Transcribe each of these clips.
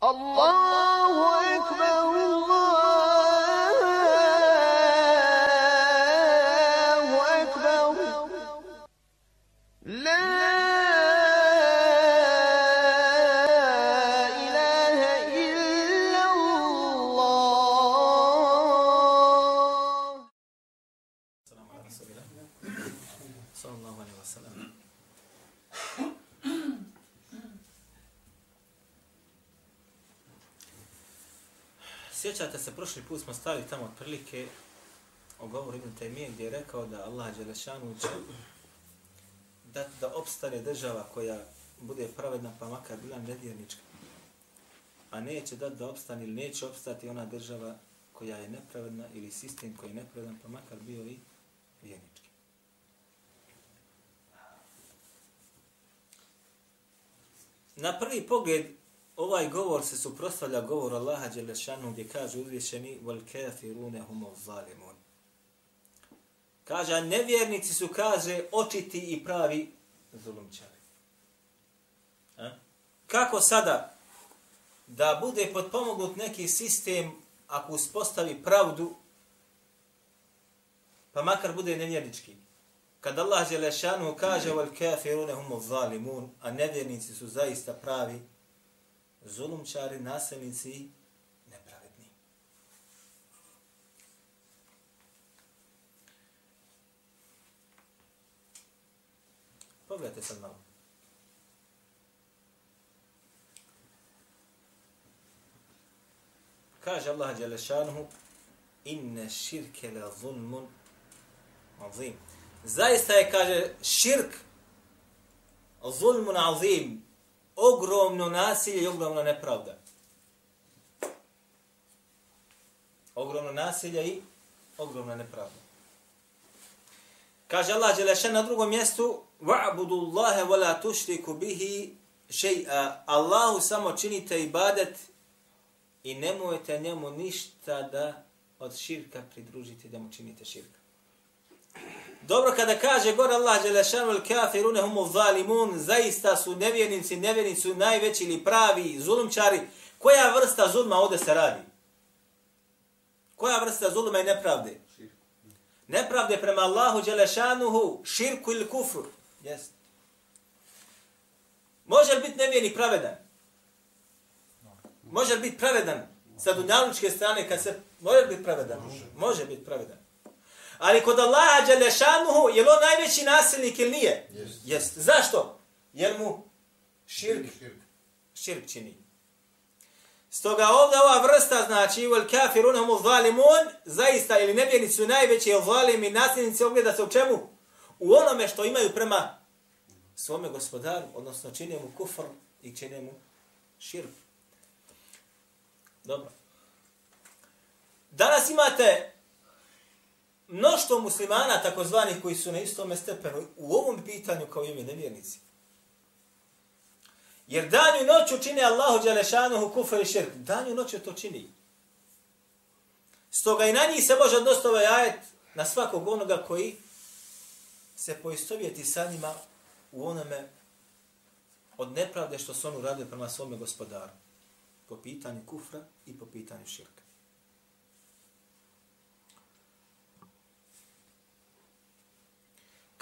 Sjećate prošli put smo stali tamo otprilike o govoru Ibn Taymiye gdje je rekao da Allah Đelešanu će da, da opstane država koja bude pravedna pa makar bila nevjernička. A neće da da opstane ili neće opstati ona država koja je nepravedna ili sistem koji je nepravedan pa makar bio i vjernički. Na prvi pogled ovaj govor se suprostavlja govor Allaha Đelešanu gdje kaže uzvišeni wal kafirune humo zalimun. Kaže, a nevjernici su, kaže, očiti i pravi zulumčari. A? Kako sada da bude potpomogut neki sistem ako uspostavi pravdu, pa makar bude nevjernički? Kad Allah Đelešanu kaže wal kafirune humo zalimun, a nevjernici su zaista pravi zulumčari, nasilnici, nepravedni. Pogledajte sad malo. Kaže Allah Đelešanuhu, inne širke la zulmun azim. Zaista je, kaže, širk zulmun azim, ogromno nasilje i ogromna nepravda. Ogromno nasilje i ogromna nepravda. Kaže Allah Đelešan na drugom mjestu وَعْبُدُ اللَّهَ وَلَا تُشْرِكُ بِهِ شَيْءَ Allahu samo činite ibadet i nemojte njemu ništa da od širka pridružite da mu činite širka. Dobro, kada kaže gor Allah Đelešanu il kafirune humu zalimun, zaista su nevjernici, nevjernici su najveći ili pravi zulumčari. Koja vrsta zulma ovdje se radi? Koja vrsta zulma i nepravde? Nepravde prema Allahu Đelešanuhu, širku ili kufru. Yes. Može li biti nevjernik pravedan? Može li biti pravedan sa dunjalučke strane kad se... Može li biti pravedan? Može, Može biti pravedan. Ali kod Allaha Đalešanuhu, je li on najveći nasilnik ili nije? Jest. Jest. Zašto? Jer mu širk, širk čini. Stoga ovdje ova vrsta, znači, u el-kafirunahum zalimun, zaista, ili nevjernici su najveći zalimi nasilnici, ogleda se u čemu? U onome što imaju prema svome gospodaru, odnosno čine mu kufr i čine mu širk. Dobro. Danas imate mnoštvo muslimana, takozvanih, koji su na istome stepenu, u ovom pitanju kao ime nevjernici. Jer danju noću čini Allahu Đelešanuhu kufar i širk. Danju noću to čini. Stoga i na njih se može odnositi ovaj ajet na svakog onoga koji se poistovjeti sa njima u onome od nepravde što su oni uradili prema svome gospodaru. Po pitanju kufra i po pitanju širka.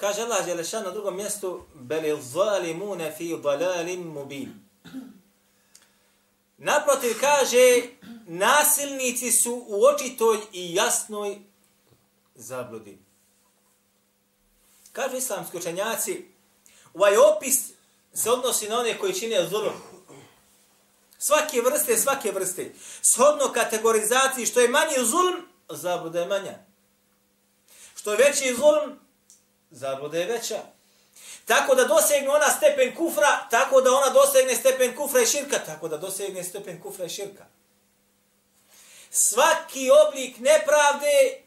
Kaže Allah Đelešan na drugom mjestu, beli zalimune fi dalalin mubin. Naprotiv kaže, nasilnici su u očitoj i jasnoj zabludi. Kažu islamski učenjaci, ovaj opis se odnosi na one koji čine zulum. Svake vrste, svake vrste. Shodno kategorizaciji, što je manji zulm, zabluda je manja. Što je veći zulm, zabluda je veća. Tako da dosegne ona stepen kufra, tako da ona dosegne stepen kufra i širka, tako da dosegne stepen kufra i širka. Svaki oblik nepravde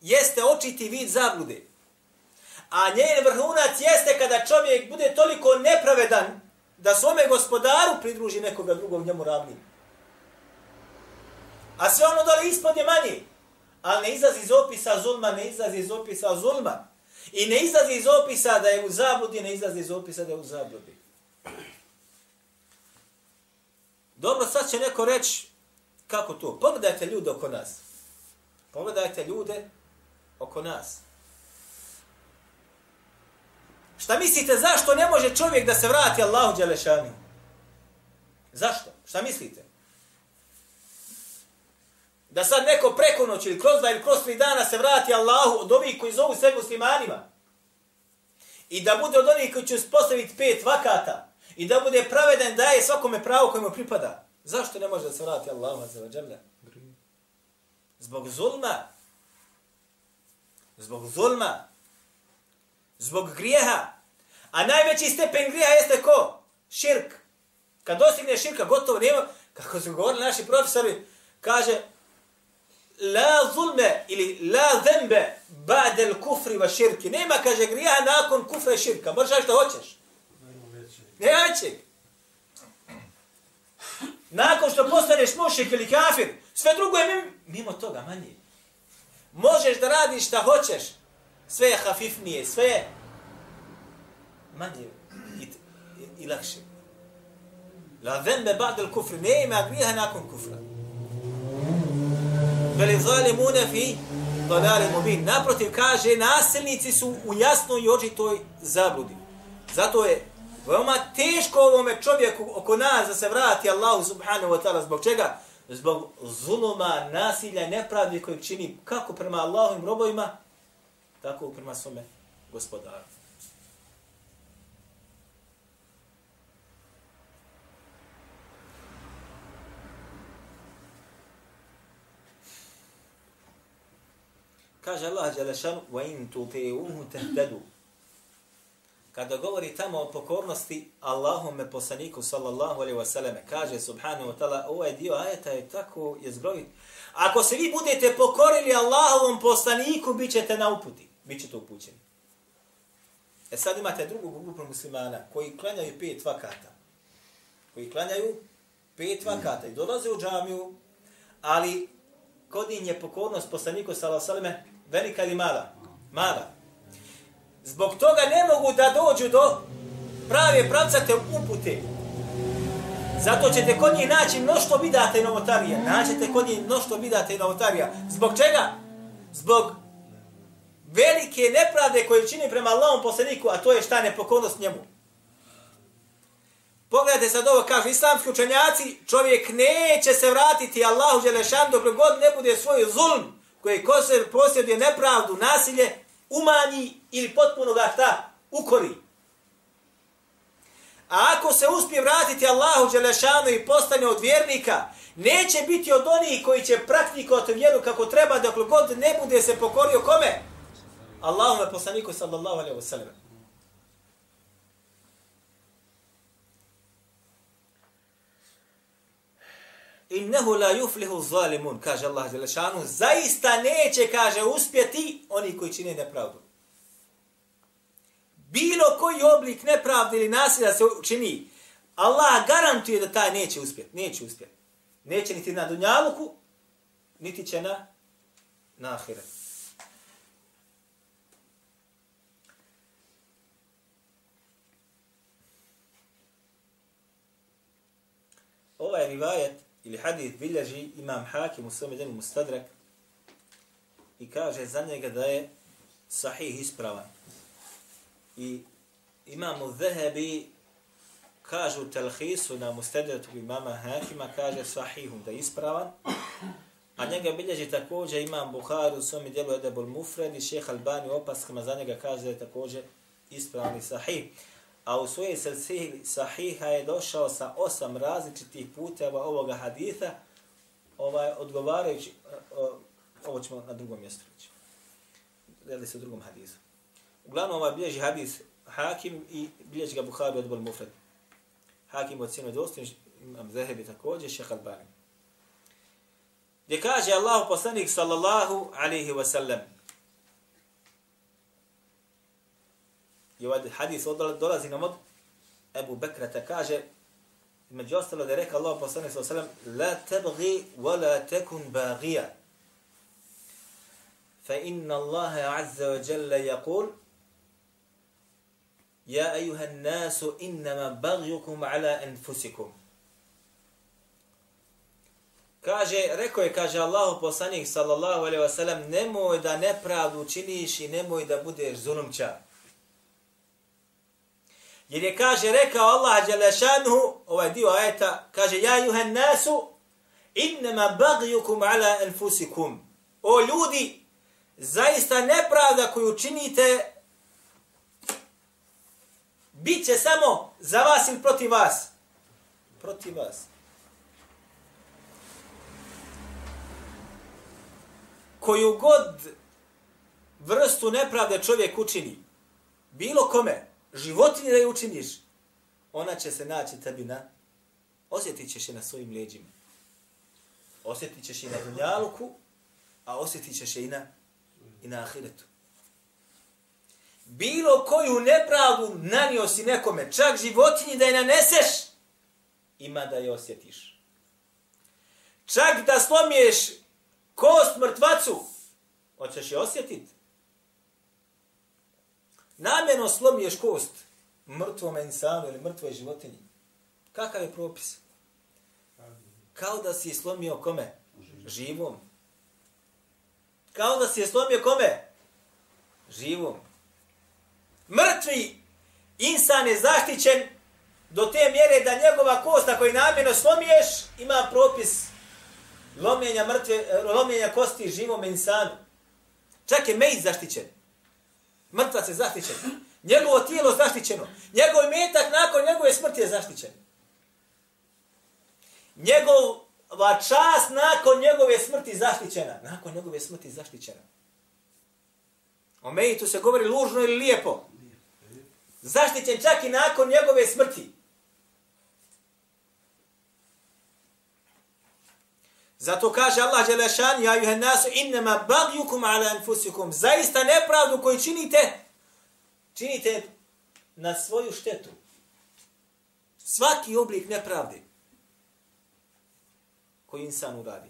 jeste očiti vid zablude. A njen vrhunac jeste kada čovjek bude toliko nepravedan da svome gospodaru pridruži nekoga drugog njemu ravnim. A sve ono dole ispod je manje. Ali ne izlazi iz opisa zulma, ne izlazi iz opisa zulma. I ne izlazi iz opisa da je u zabludi, ne izlazi iz opisa da je u zabludi. Dobro sad će neko reći, kako to? Pogledajte ljude oko nas. Pogledajte ljude oko nas. Šta mislite, zašto ne može čovjek da se vrati Allahu Đelešanu? Zašto? Šta mislite? Da sad neko preko noći ili kroz dva ili kroz tri dana se vrati Allahu od ovih koji zovu sve muslimanima. I da bude od onih koji će uspostaviti pet vakata. I da bude praveden da je svakome pravo koje mu pripada. Zašto ne može da se vrati Allahu za vađemlja? Zbog zulma. Zbog zulma. Zbog grijeha. A najveći stepen grijeha jeste ko? Širk. Kad dostigne širka, gotovo nema, kako su govorili naši profesori, kaže, la zulme ili la zembe ba'de al kufri wa širki. Nema, kaže, grijeha nakon kufra i širka. Možeš što hoćeš. Nema većeg. Nakon što postaneš mušik ili kafir, sve drugo je mimo toga manje. Možeš da radiš šta hoćeš, sve je hafifnije, sve je manje i, i, i lakše. La zembe ba'de al kufri, nema grijeha nakon kufra. Veli zalimune fi dalali mubin. Naprotiv kaže, nasilnici su u jasnoj i očitoj zabludi. Zato je veoma teško ovome čovjeku oko nas da se vrati Allahu subhanahu wa ta'ala. Zbog čega? Zbog zuluma, nasilja nepravdi kojeg čini kako prema Allahovim robovima, tako i prema svome gospodaru. Kaže Allah Đelešanu, وَإِن تُطِعُوهُ تَهْدَدُوا Kada govori tamo o pokornosti Allahome poslaniku sallallahu alaihi wasallam, kaže subhanahu wa ta'ala, ovaj dio ajeta je tako je zbrojit. Ako se vi budete pokorili Allahovom poslaniku, bit ćete na uputi. Bit ćete upućeni. E sad imate drugu grupu muslimana koji klanjaju pet vakata. Koji klanjaju pet vakata i dolaze u džamiju, ali kod je pokornost poslaniku sallallahu alaihi wasallam velika ili mala? Mala. Zbog toga ne mogu da dođu do prave pravcate upute. Zato ćete kod njih naći mnoštvo bidata i novotarija. Naćete kod njih mnoštvo bidata i novotarija. Zbog čega? Zbog velike nepravde koje čini prema Allahom poslaniku, a to je šta nepokornost njemu. Pogledajte sad ovo, kažu islamski učenjaci, čovjek neće se vratiti Allahu Đelešan dok god ne bude svoj zulm koje ko se posjeduje nepravdu, nasilje, umanji ili potpuno ga šta? Ukori. A ako se uspije vratiti Allahu Đelešanu i postane od vjernika, neće biti od onih koji će praktikovati vjeru kako treba dok god ne bude se pokorio kome? Allahu me poslaniku sallallahu alaihi wa innehu la yuflihu zalimun, kaže Allah Đelešanu, zaista neće, kaže, uspjeti oni koji čine nepravdu. Bilo koji oblik nepravde ili nasilja se čini, Allah garantuje da taj neće uspjeti, neće uspjeti. Neće niti na dunjaluku, niti će na, na ahiret. Ovaj rivajet ili hadith bilježi imam hakim u svome djelu mustadrak i kaže za njega da je sahih ispravan. I imamo zahebi kažu telhisu na mustadratu imama hakima kaže sahihum da je ispravan. A njega bilježi također imam Buhari u svome djelu Edebul Mufred i šeha Albani opaskama za njega kaže da je također ispravan i sahih a u svojoj srci sahiha je došao sa osam različitih puteva ovoga haditha, ovaj, odgovarajući, ovo ćemo na drugom mjestu reći. Radi se u drugom hadisu. Uglavnom ovaj bilježi hadis Hakim i bilježi ga Bukhari od Bol Mufred. Hakim od cijenoj dostin, imam Zehebi također, šeha Albani. Gdje kaže Allahu poslanik sallallahu alaihi wa I ovaj hadis dolazi nam od Ebu Bekrata kaže, među ostalo da je rekao Allah poslanih sallam, la tebgi wa la tekun bagija. Fa inna Allahe azza wa jalla yakul, Ja ejuha nasu innama bagjukum ala enfusikum. Kaže, rekao je, kaže Allahu poslanik sallallahu alaihi wa sallam, nemoj da nepravdu činiš i nemoj da budeš zulumča. Jer je, kaže, rekao Allah Đelešanhu, ovaj dio ajeta, kaže, ja juhen nasu, innama bagjukum ala enfusikum. O ljudi, zaista nepravda koju činite, bit će samo za vas ili protiv vas. Protiv vas. koju god vrstu nepravde čovjek učini, bilo kome, životinje da je učiniš, ona će se naći tebi na, osjetit ćeš je na svojim leđima. Osjetit ćeš je na dunjaluku, a osjetit ćeš je i na, i na ahiretu. Bilo koju nepravdu nanio si nekome, čak životinji da je naneseš, ima da je osjetiš. Čak da slomiješ kost mrtvacu, hoćeš je osjetiti? Namjerno slomiješ kost mrtvom insanu ili mrtvoj životinji. Kakav je propis? Kao da si je slomio kome? Živom. Kao da si je slomio kome? Živom. Mrtvi insan je zaštićen do te mjere da njegova kosta koju namjerno slomiješ ima propis lomljenja mrtve, lomljenja kosti živom insanu. Čak je mejt zaštićen. Mrtvac je zaštićen. Njegovo tijelo zaštićeno. Njegov metak nakon njegove smrti je zaštićen. Njegova čast nakon njegove smrti zaštićena. Nakon njegove smrti zaštićena. O mejtu se govori lužno ili lijepo. Zaštićen čak i nakon njegove smrti. Zato kaže Allah Đelešan, ja juhe nasu, innama bagjukum ala anfusikum. Zaista nepravdu koju činite, činite na svoju štetu. Svaki oblik nepravde koji insan uradi.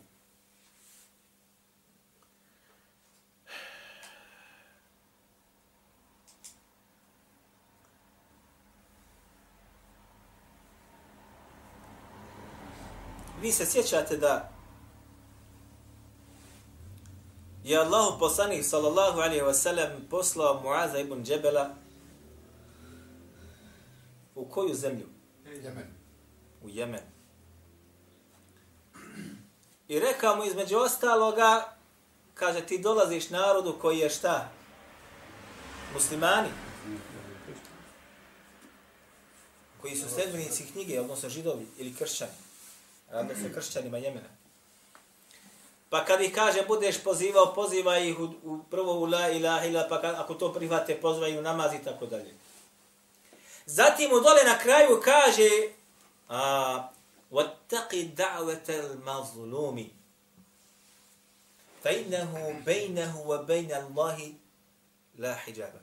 Vi se sjećate da je Allah poslanik sallallahu alaihi wa sallam poslao Muaza ibn Džebela u koju zemlju? Jemen. U Jemen. I rekao mu između ostaloga, kaže ti dolaziš narodu koji je šta? Muslimani. Koji su sledbenici knjige, odnosno židovi ili kršćani. Radno se kršćanima Jemena. Pa kad ih kaže, budeš pozivao, poziva ih u, u prvo u la ilaha ila, pa kad, ako to prihvate, pozva u namaz i tako dalje. Zatim u dole na kraju kaže, a, وَاتَّقِ دَعْوَةَ الْمَظْلُومِ فَإِنَّهُ بَيْنَهُ وَبَيْنَ اللَّهِ لَا حِجَابَ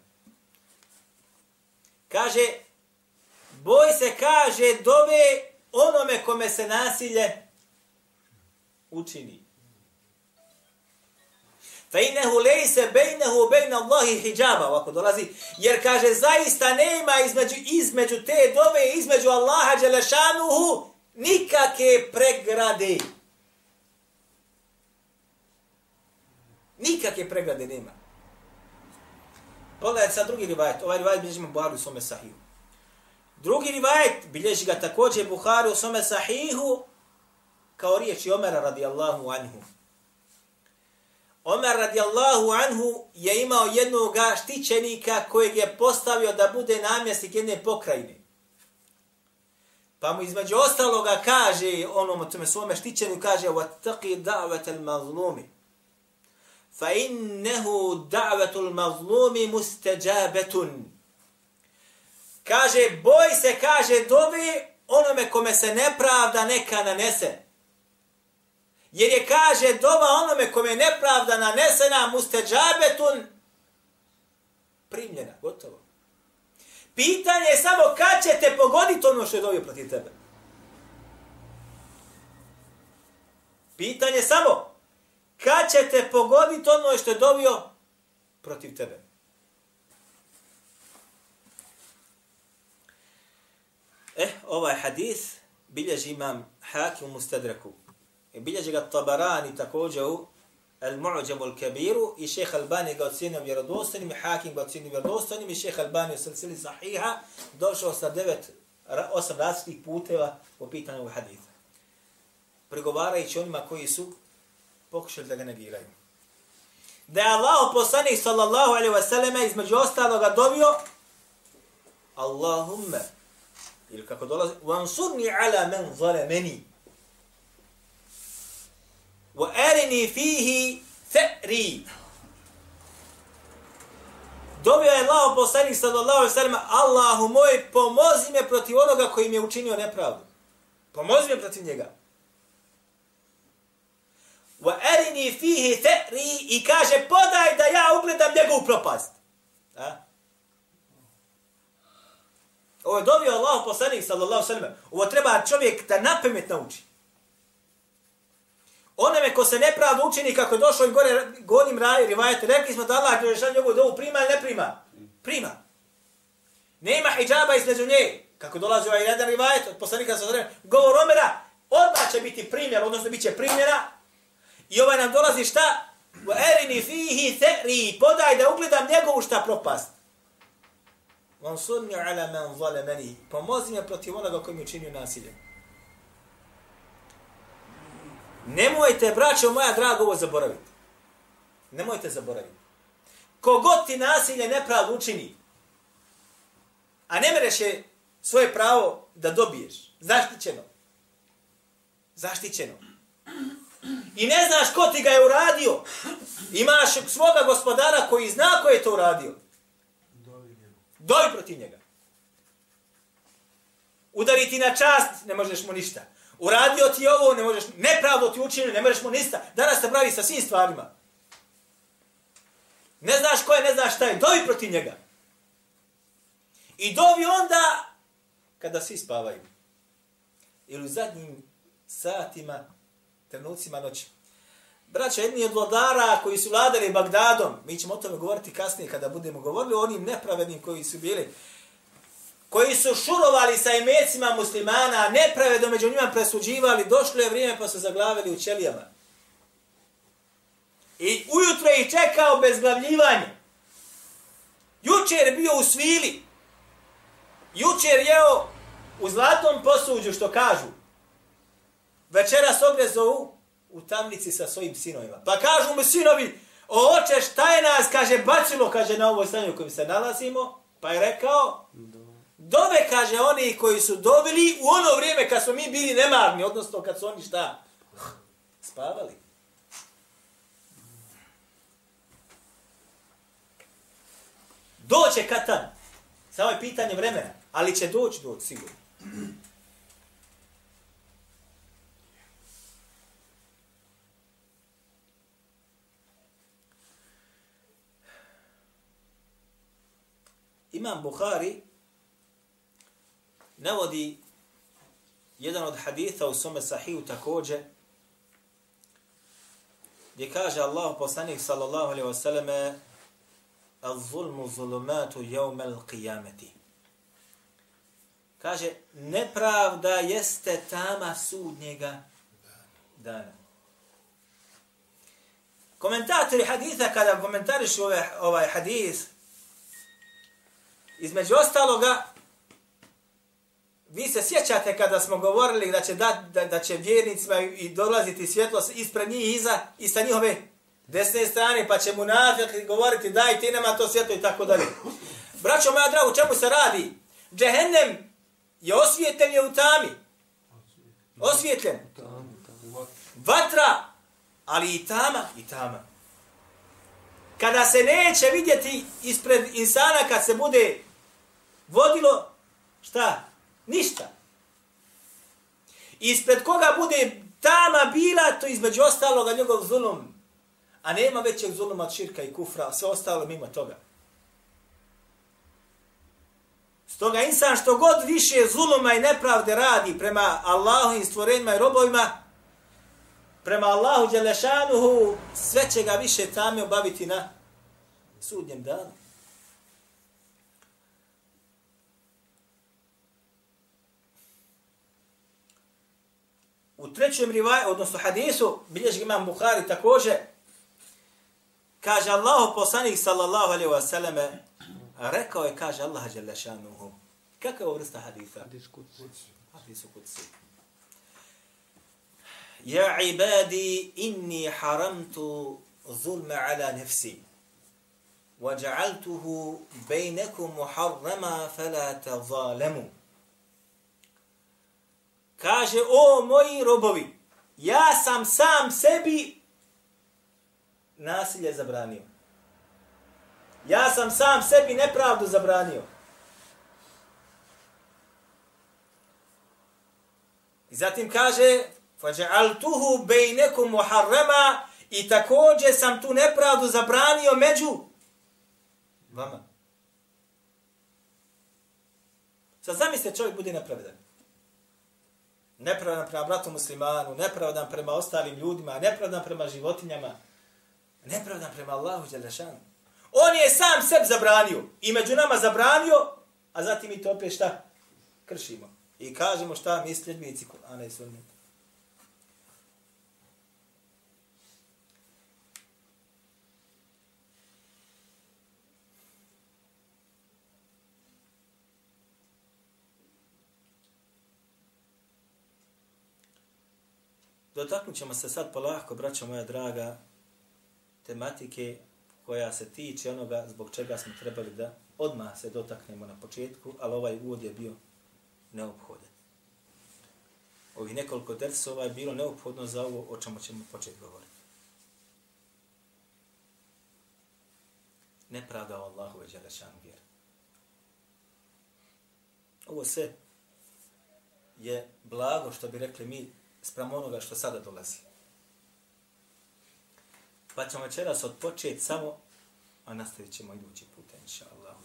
Kaže, boj se kaže dove onome kome se nasilje učini. Fa innehu lejse bejnehu bejne Allahi hijjaba, ovako dolazi, jer kaže, zaista nema između, između te dove i između Allaha Đelešanuhu nikake pregrade. Nikake pregrade nema. Pogledajte sad drugi rivajet. Ovaj rivajet bilježi ima Buhari u svome sahihu. Drugi rivajet bilježi ga također Buhari u svome sahihu kao riječi Omera radijallahu anhu. Omer radijallahu anhu je imao jednog štićenika kojeg je postavio da bude namjesnik jedne pokrajine. Pa mu između ostaloga kaže onom tome svome štićeniku kaže وَتَّقِ دَعْوَةَ الْمَظْلُومِ فَإِنَّهُ دَعْوَةُ الْمَظْلُومِ مُسْتَجَابَةٌ Kaže, boj se, kaže, dobi onome kome se nepravda neka nanese. Jer je kaže doba onome kome je nepravda nanesena musteđabetun primljena, gotovo. Pitanje je samo kad će te pogoditi ono što je dobio protiv tebe. Pitanje je samo kad će te pogoditi ono što je dobio protiv tebe. Eh, ovaj hadis bilježi imam hakim u I bilježi ga Tabarani također u Al-Mu'đamu Al-Kabiru i šeha Albani ga ocjenio vjerodostanim i Hakim ga ocjenio vjerodostanim i šeha Albani u srcili sahiha došao sa devet, osam različitih puteva po pitanju ovog haditha. Prigovarajući onima koji su pokušali da ga negiraju. Da je Allah poslanik sallallahu alaihi wa sallam između ostaloga dobio Allahumme, ili kako dolazi vansurni ala men zalemeni wa arini fihi tha'ri Dobio je Allah poslanik sallallahu alaihi sellem, Allahu moj pomozi me protiv onoga koji mi je učinio nepravdu. Pomozi me protiv njega. Wa arini fihi tha'ri i kaže podaj da ja ugledam njegovu propast. A? Ovo je dobio Allah poslanik sallallahu sallam. Ovo treba čovjek da napamet nauči. Onome ko se nepravdu učini kako je došao i gore godim raj, rivajete, rekli smo da Allah je njegovu dovu prima ili ne prima? Prima. Nema hijjaba između nje. Kako dolazi ovaj jedan rivajet od poslanika sa zreme, govor Omera, odmah će biti primjer, odnosno bit će primjera. I ovaj nam dolazi šta? U erini fihi theri, podaj da ugledam njegovu šta propast. Vansurni ala men zale meni. Pomozi me protiv onoga koji mi učinio nasilje. Nemojte, braćo moja drago, ovo zaboraviti. Nemojte zaboraviti. Kogod ti nasilje nepravdu učini, a ne mereš je svoje pravo da dobiješ, zaštićeno. Zaštićeno. I ne znaš ko ti ga je uradio. Imaš svoga gospodara koji zna ko je to uradio. Dovi protiv njega. Udariti na čast, ne možeš mu ništa. Uradio ti ovo, ne možeš, nepravdo ti učinio, ne možeš mu ništa. Danas se pravi sa svim stvarima. Ne znaš ko je, ne znaš šta je. Dovi protiv njega. I dovi onda kada svi spavaju. Ili u zadnjim satima, trenucima noći. Braća, jedni od vladara koji su vladali Bagdadom, mi ćemo o tome govoriti kasnije kada budemo govorili o onim nepravednim koji su bili, koji su šurovali sa imecima muslimana, nepravedno među njima presuđivali, došlo je vrijeme pa su zaglavili u ćelijama. I ujutro ih čekao bezglavljivanje. Jučer je bio u svili. Jučer jeo u zlatom posuđu, što kažu. Večera se u, u tamnici sa svojim sinovima. Pa kažu mu sinovi, o oče, šta je nas, kaže, bacilo, kaže, na ovoj stanju u kojem se nalazimo. Pa je rekao, Dove, kaže, oni koji su dobili u ono vrijeme kad smo mi bili nemarni, odnosno kad su oni šta? Spavali. Doće katan. Samo je pitanje vremena. Ali će doći, doći, sigurno. Imam Bukhari navodi jedan od haditha u sume sahiju također, gdje kaže Allah poslanik sallallahu alaihi wasallam al-zulmu zulumatu jevme al-qiyameti. Kaže, nepravda jeste tama sudnjega dana. Komentatori haditha, kada komentarišu ovaj, ovaj hadith, između ostaloga, Vi se sjećate kada smo govorili da će, da, da, da će vjernicima i dolaziti svjetlo ispred njih iza i sa njihove desne strane, pa će mu nafjak govoriti daj ti nema to svjetlo i tako dalje. Braćo moja drago, čemu se radi? Džehennem je osvijetljen je u tami. Osvijetljen. Vatra, ali i tama, i tama. Kada se neće vidjeti ispred insana, kad se bude vodilo, šta? Ništa. Ispred koga bude tama bila, to između ostaloga njegov zulum. A nema većeg zuluma od širka i kufra, sve ostalo mimo toga. Stoga insan što god više zuluma i nepravde radi prema Allahu i stvorenjima i robovima, prema Allahu Đelešanuhu, sve će ga više tame obaviti na sudnjem danu. U trećem rivaju, odnosno hadisu, bilježi imam Bukhari također, kaže Allah poslanik sallallahu alaihi wa sallame, rekao je, kaže Allah jalla šanuhu. Kakva je ovo vrsta hadisa? Hadis kutsi. Hadisu kutsi. Ja ibadi inni haramtu zulme ala nefsi. وجعلته بينكم محرما فلا تظالموا kaže o moji robovi ja sam sam sebi nasilje zabranio ja sam sam sebi nepravdu zabranio i zatim kaže فَجَعَلْتُهُ bainakum muharrama i takođe sam tu nepravdu zabranio među vama. Sad zamislite čovjek bude nepravedan. Nepravedan prema bratu muslimanu, nepravedan prema ostalim ljudima, nepravedan prema životinjama, nepravedan prema Allahu Đelešanu. On je sam seb zabranio i među nama zabranio, a zatim mi to opet šta? Kršimo. I kažemo šta mi sljedbenici Kur'ana i Sunneta. Dotaknut ćemo se sad polahko, braćo moja draga, tematike koja se tiče onoga zbog čega smo trebali da odmah se dotaknemo na početku, ali ovaj uvod je bio neophodan. Ovih nekoliko dersova je bilo neophodno za ovo o čemu ćemo početi govoriti. Nepravda o Allahu već Đelešanu vjer. Ovo sve je blago, što bi rekli mi, sprem onoga što sada dolazi. Pa ćemo večeras odpočeti samo, a nastavit ćemo idući put, inša Allah.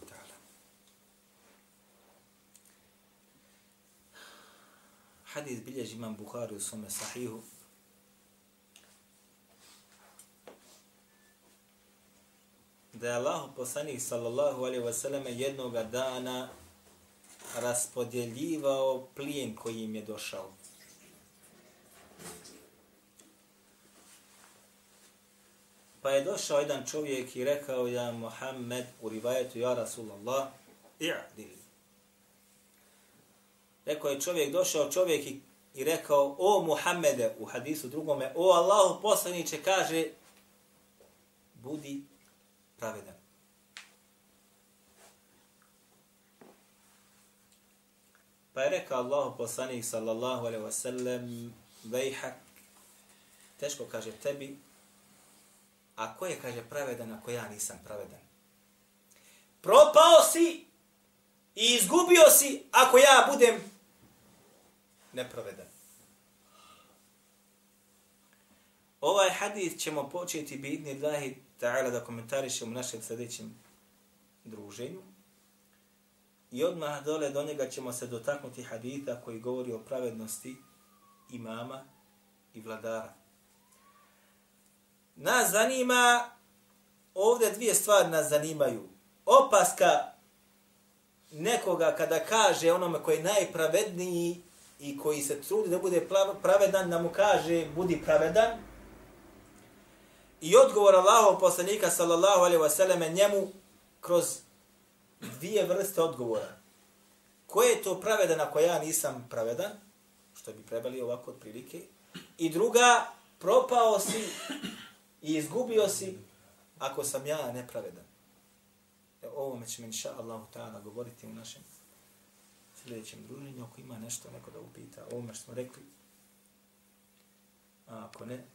Hadis bilježi imam Bukhari u svome sahihu. Da je Allah poslanih sallallahu alaihi wasallam jednoga dana raspodjeljivao plijen koji im je došao. Pa je došao jedan čovjek i rekao ja Muhammed u rivajetu ja Rasulallah i'dil. Rekao je čovjek, došao čovjek i, i rekao o Muhammede u hadisu drugome, o Allahu poslaniće kaže budi pravedan. Pa je rekao Allahu poslanik sallallahu alaihi wa sallam vejhak teško kaže tebi A ko je, kaže, pravedan ako ja nisam pravedan? Propao si i izgubio si ako ja budem nepravedan. Ovaj hadith ćemo početi bitni Allahi ta'ala da komentarišemo u našem sljedećem druženju. I odmah dole do njega ćemo se dotaknuti haditha koji govori o pravednosti imama i vladara. Nas zanima, ovdje dvije stvari nas zanimaju. Opaska nekoga kada kaže onome koji je najpravedniji i koji se trudi da bude pravedan, da mu kaže budi pravedan. I odgovor Allahov poslanika sallallahu alaihi wasallam njemu kroz dvije vrste odgovora. Ko je to pravedan ako ja nisam pravedan? Što bi prebali ovako od prilike. I druga, propao si I izgubio si ako sam ja nepravedan. E, ovo me ćemo inša Allahu ta'ala govoriti u našem sljedećem druženju. Ako ima nešto neko da upita Ovo ovome što smo rekli. A ako ne,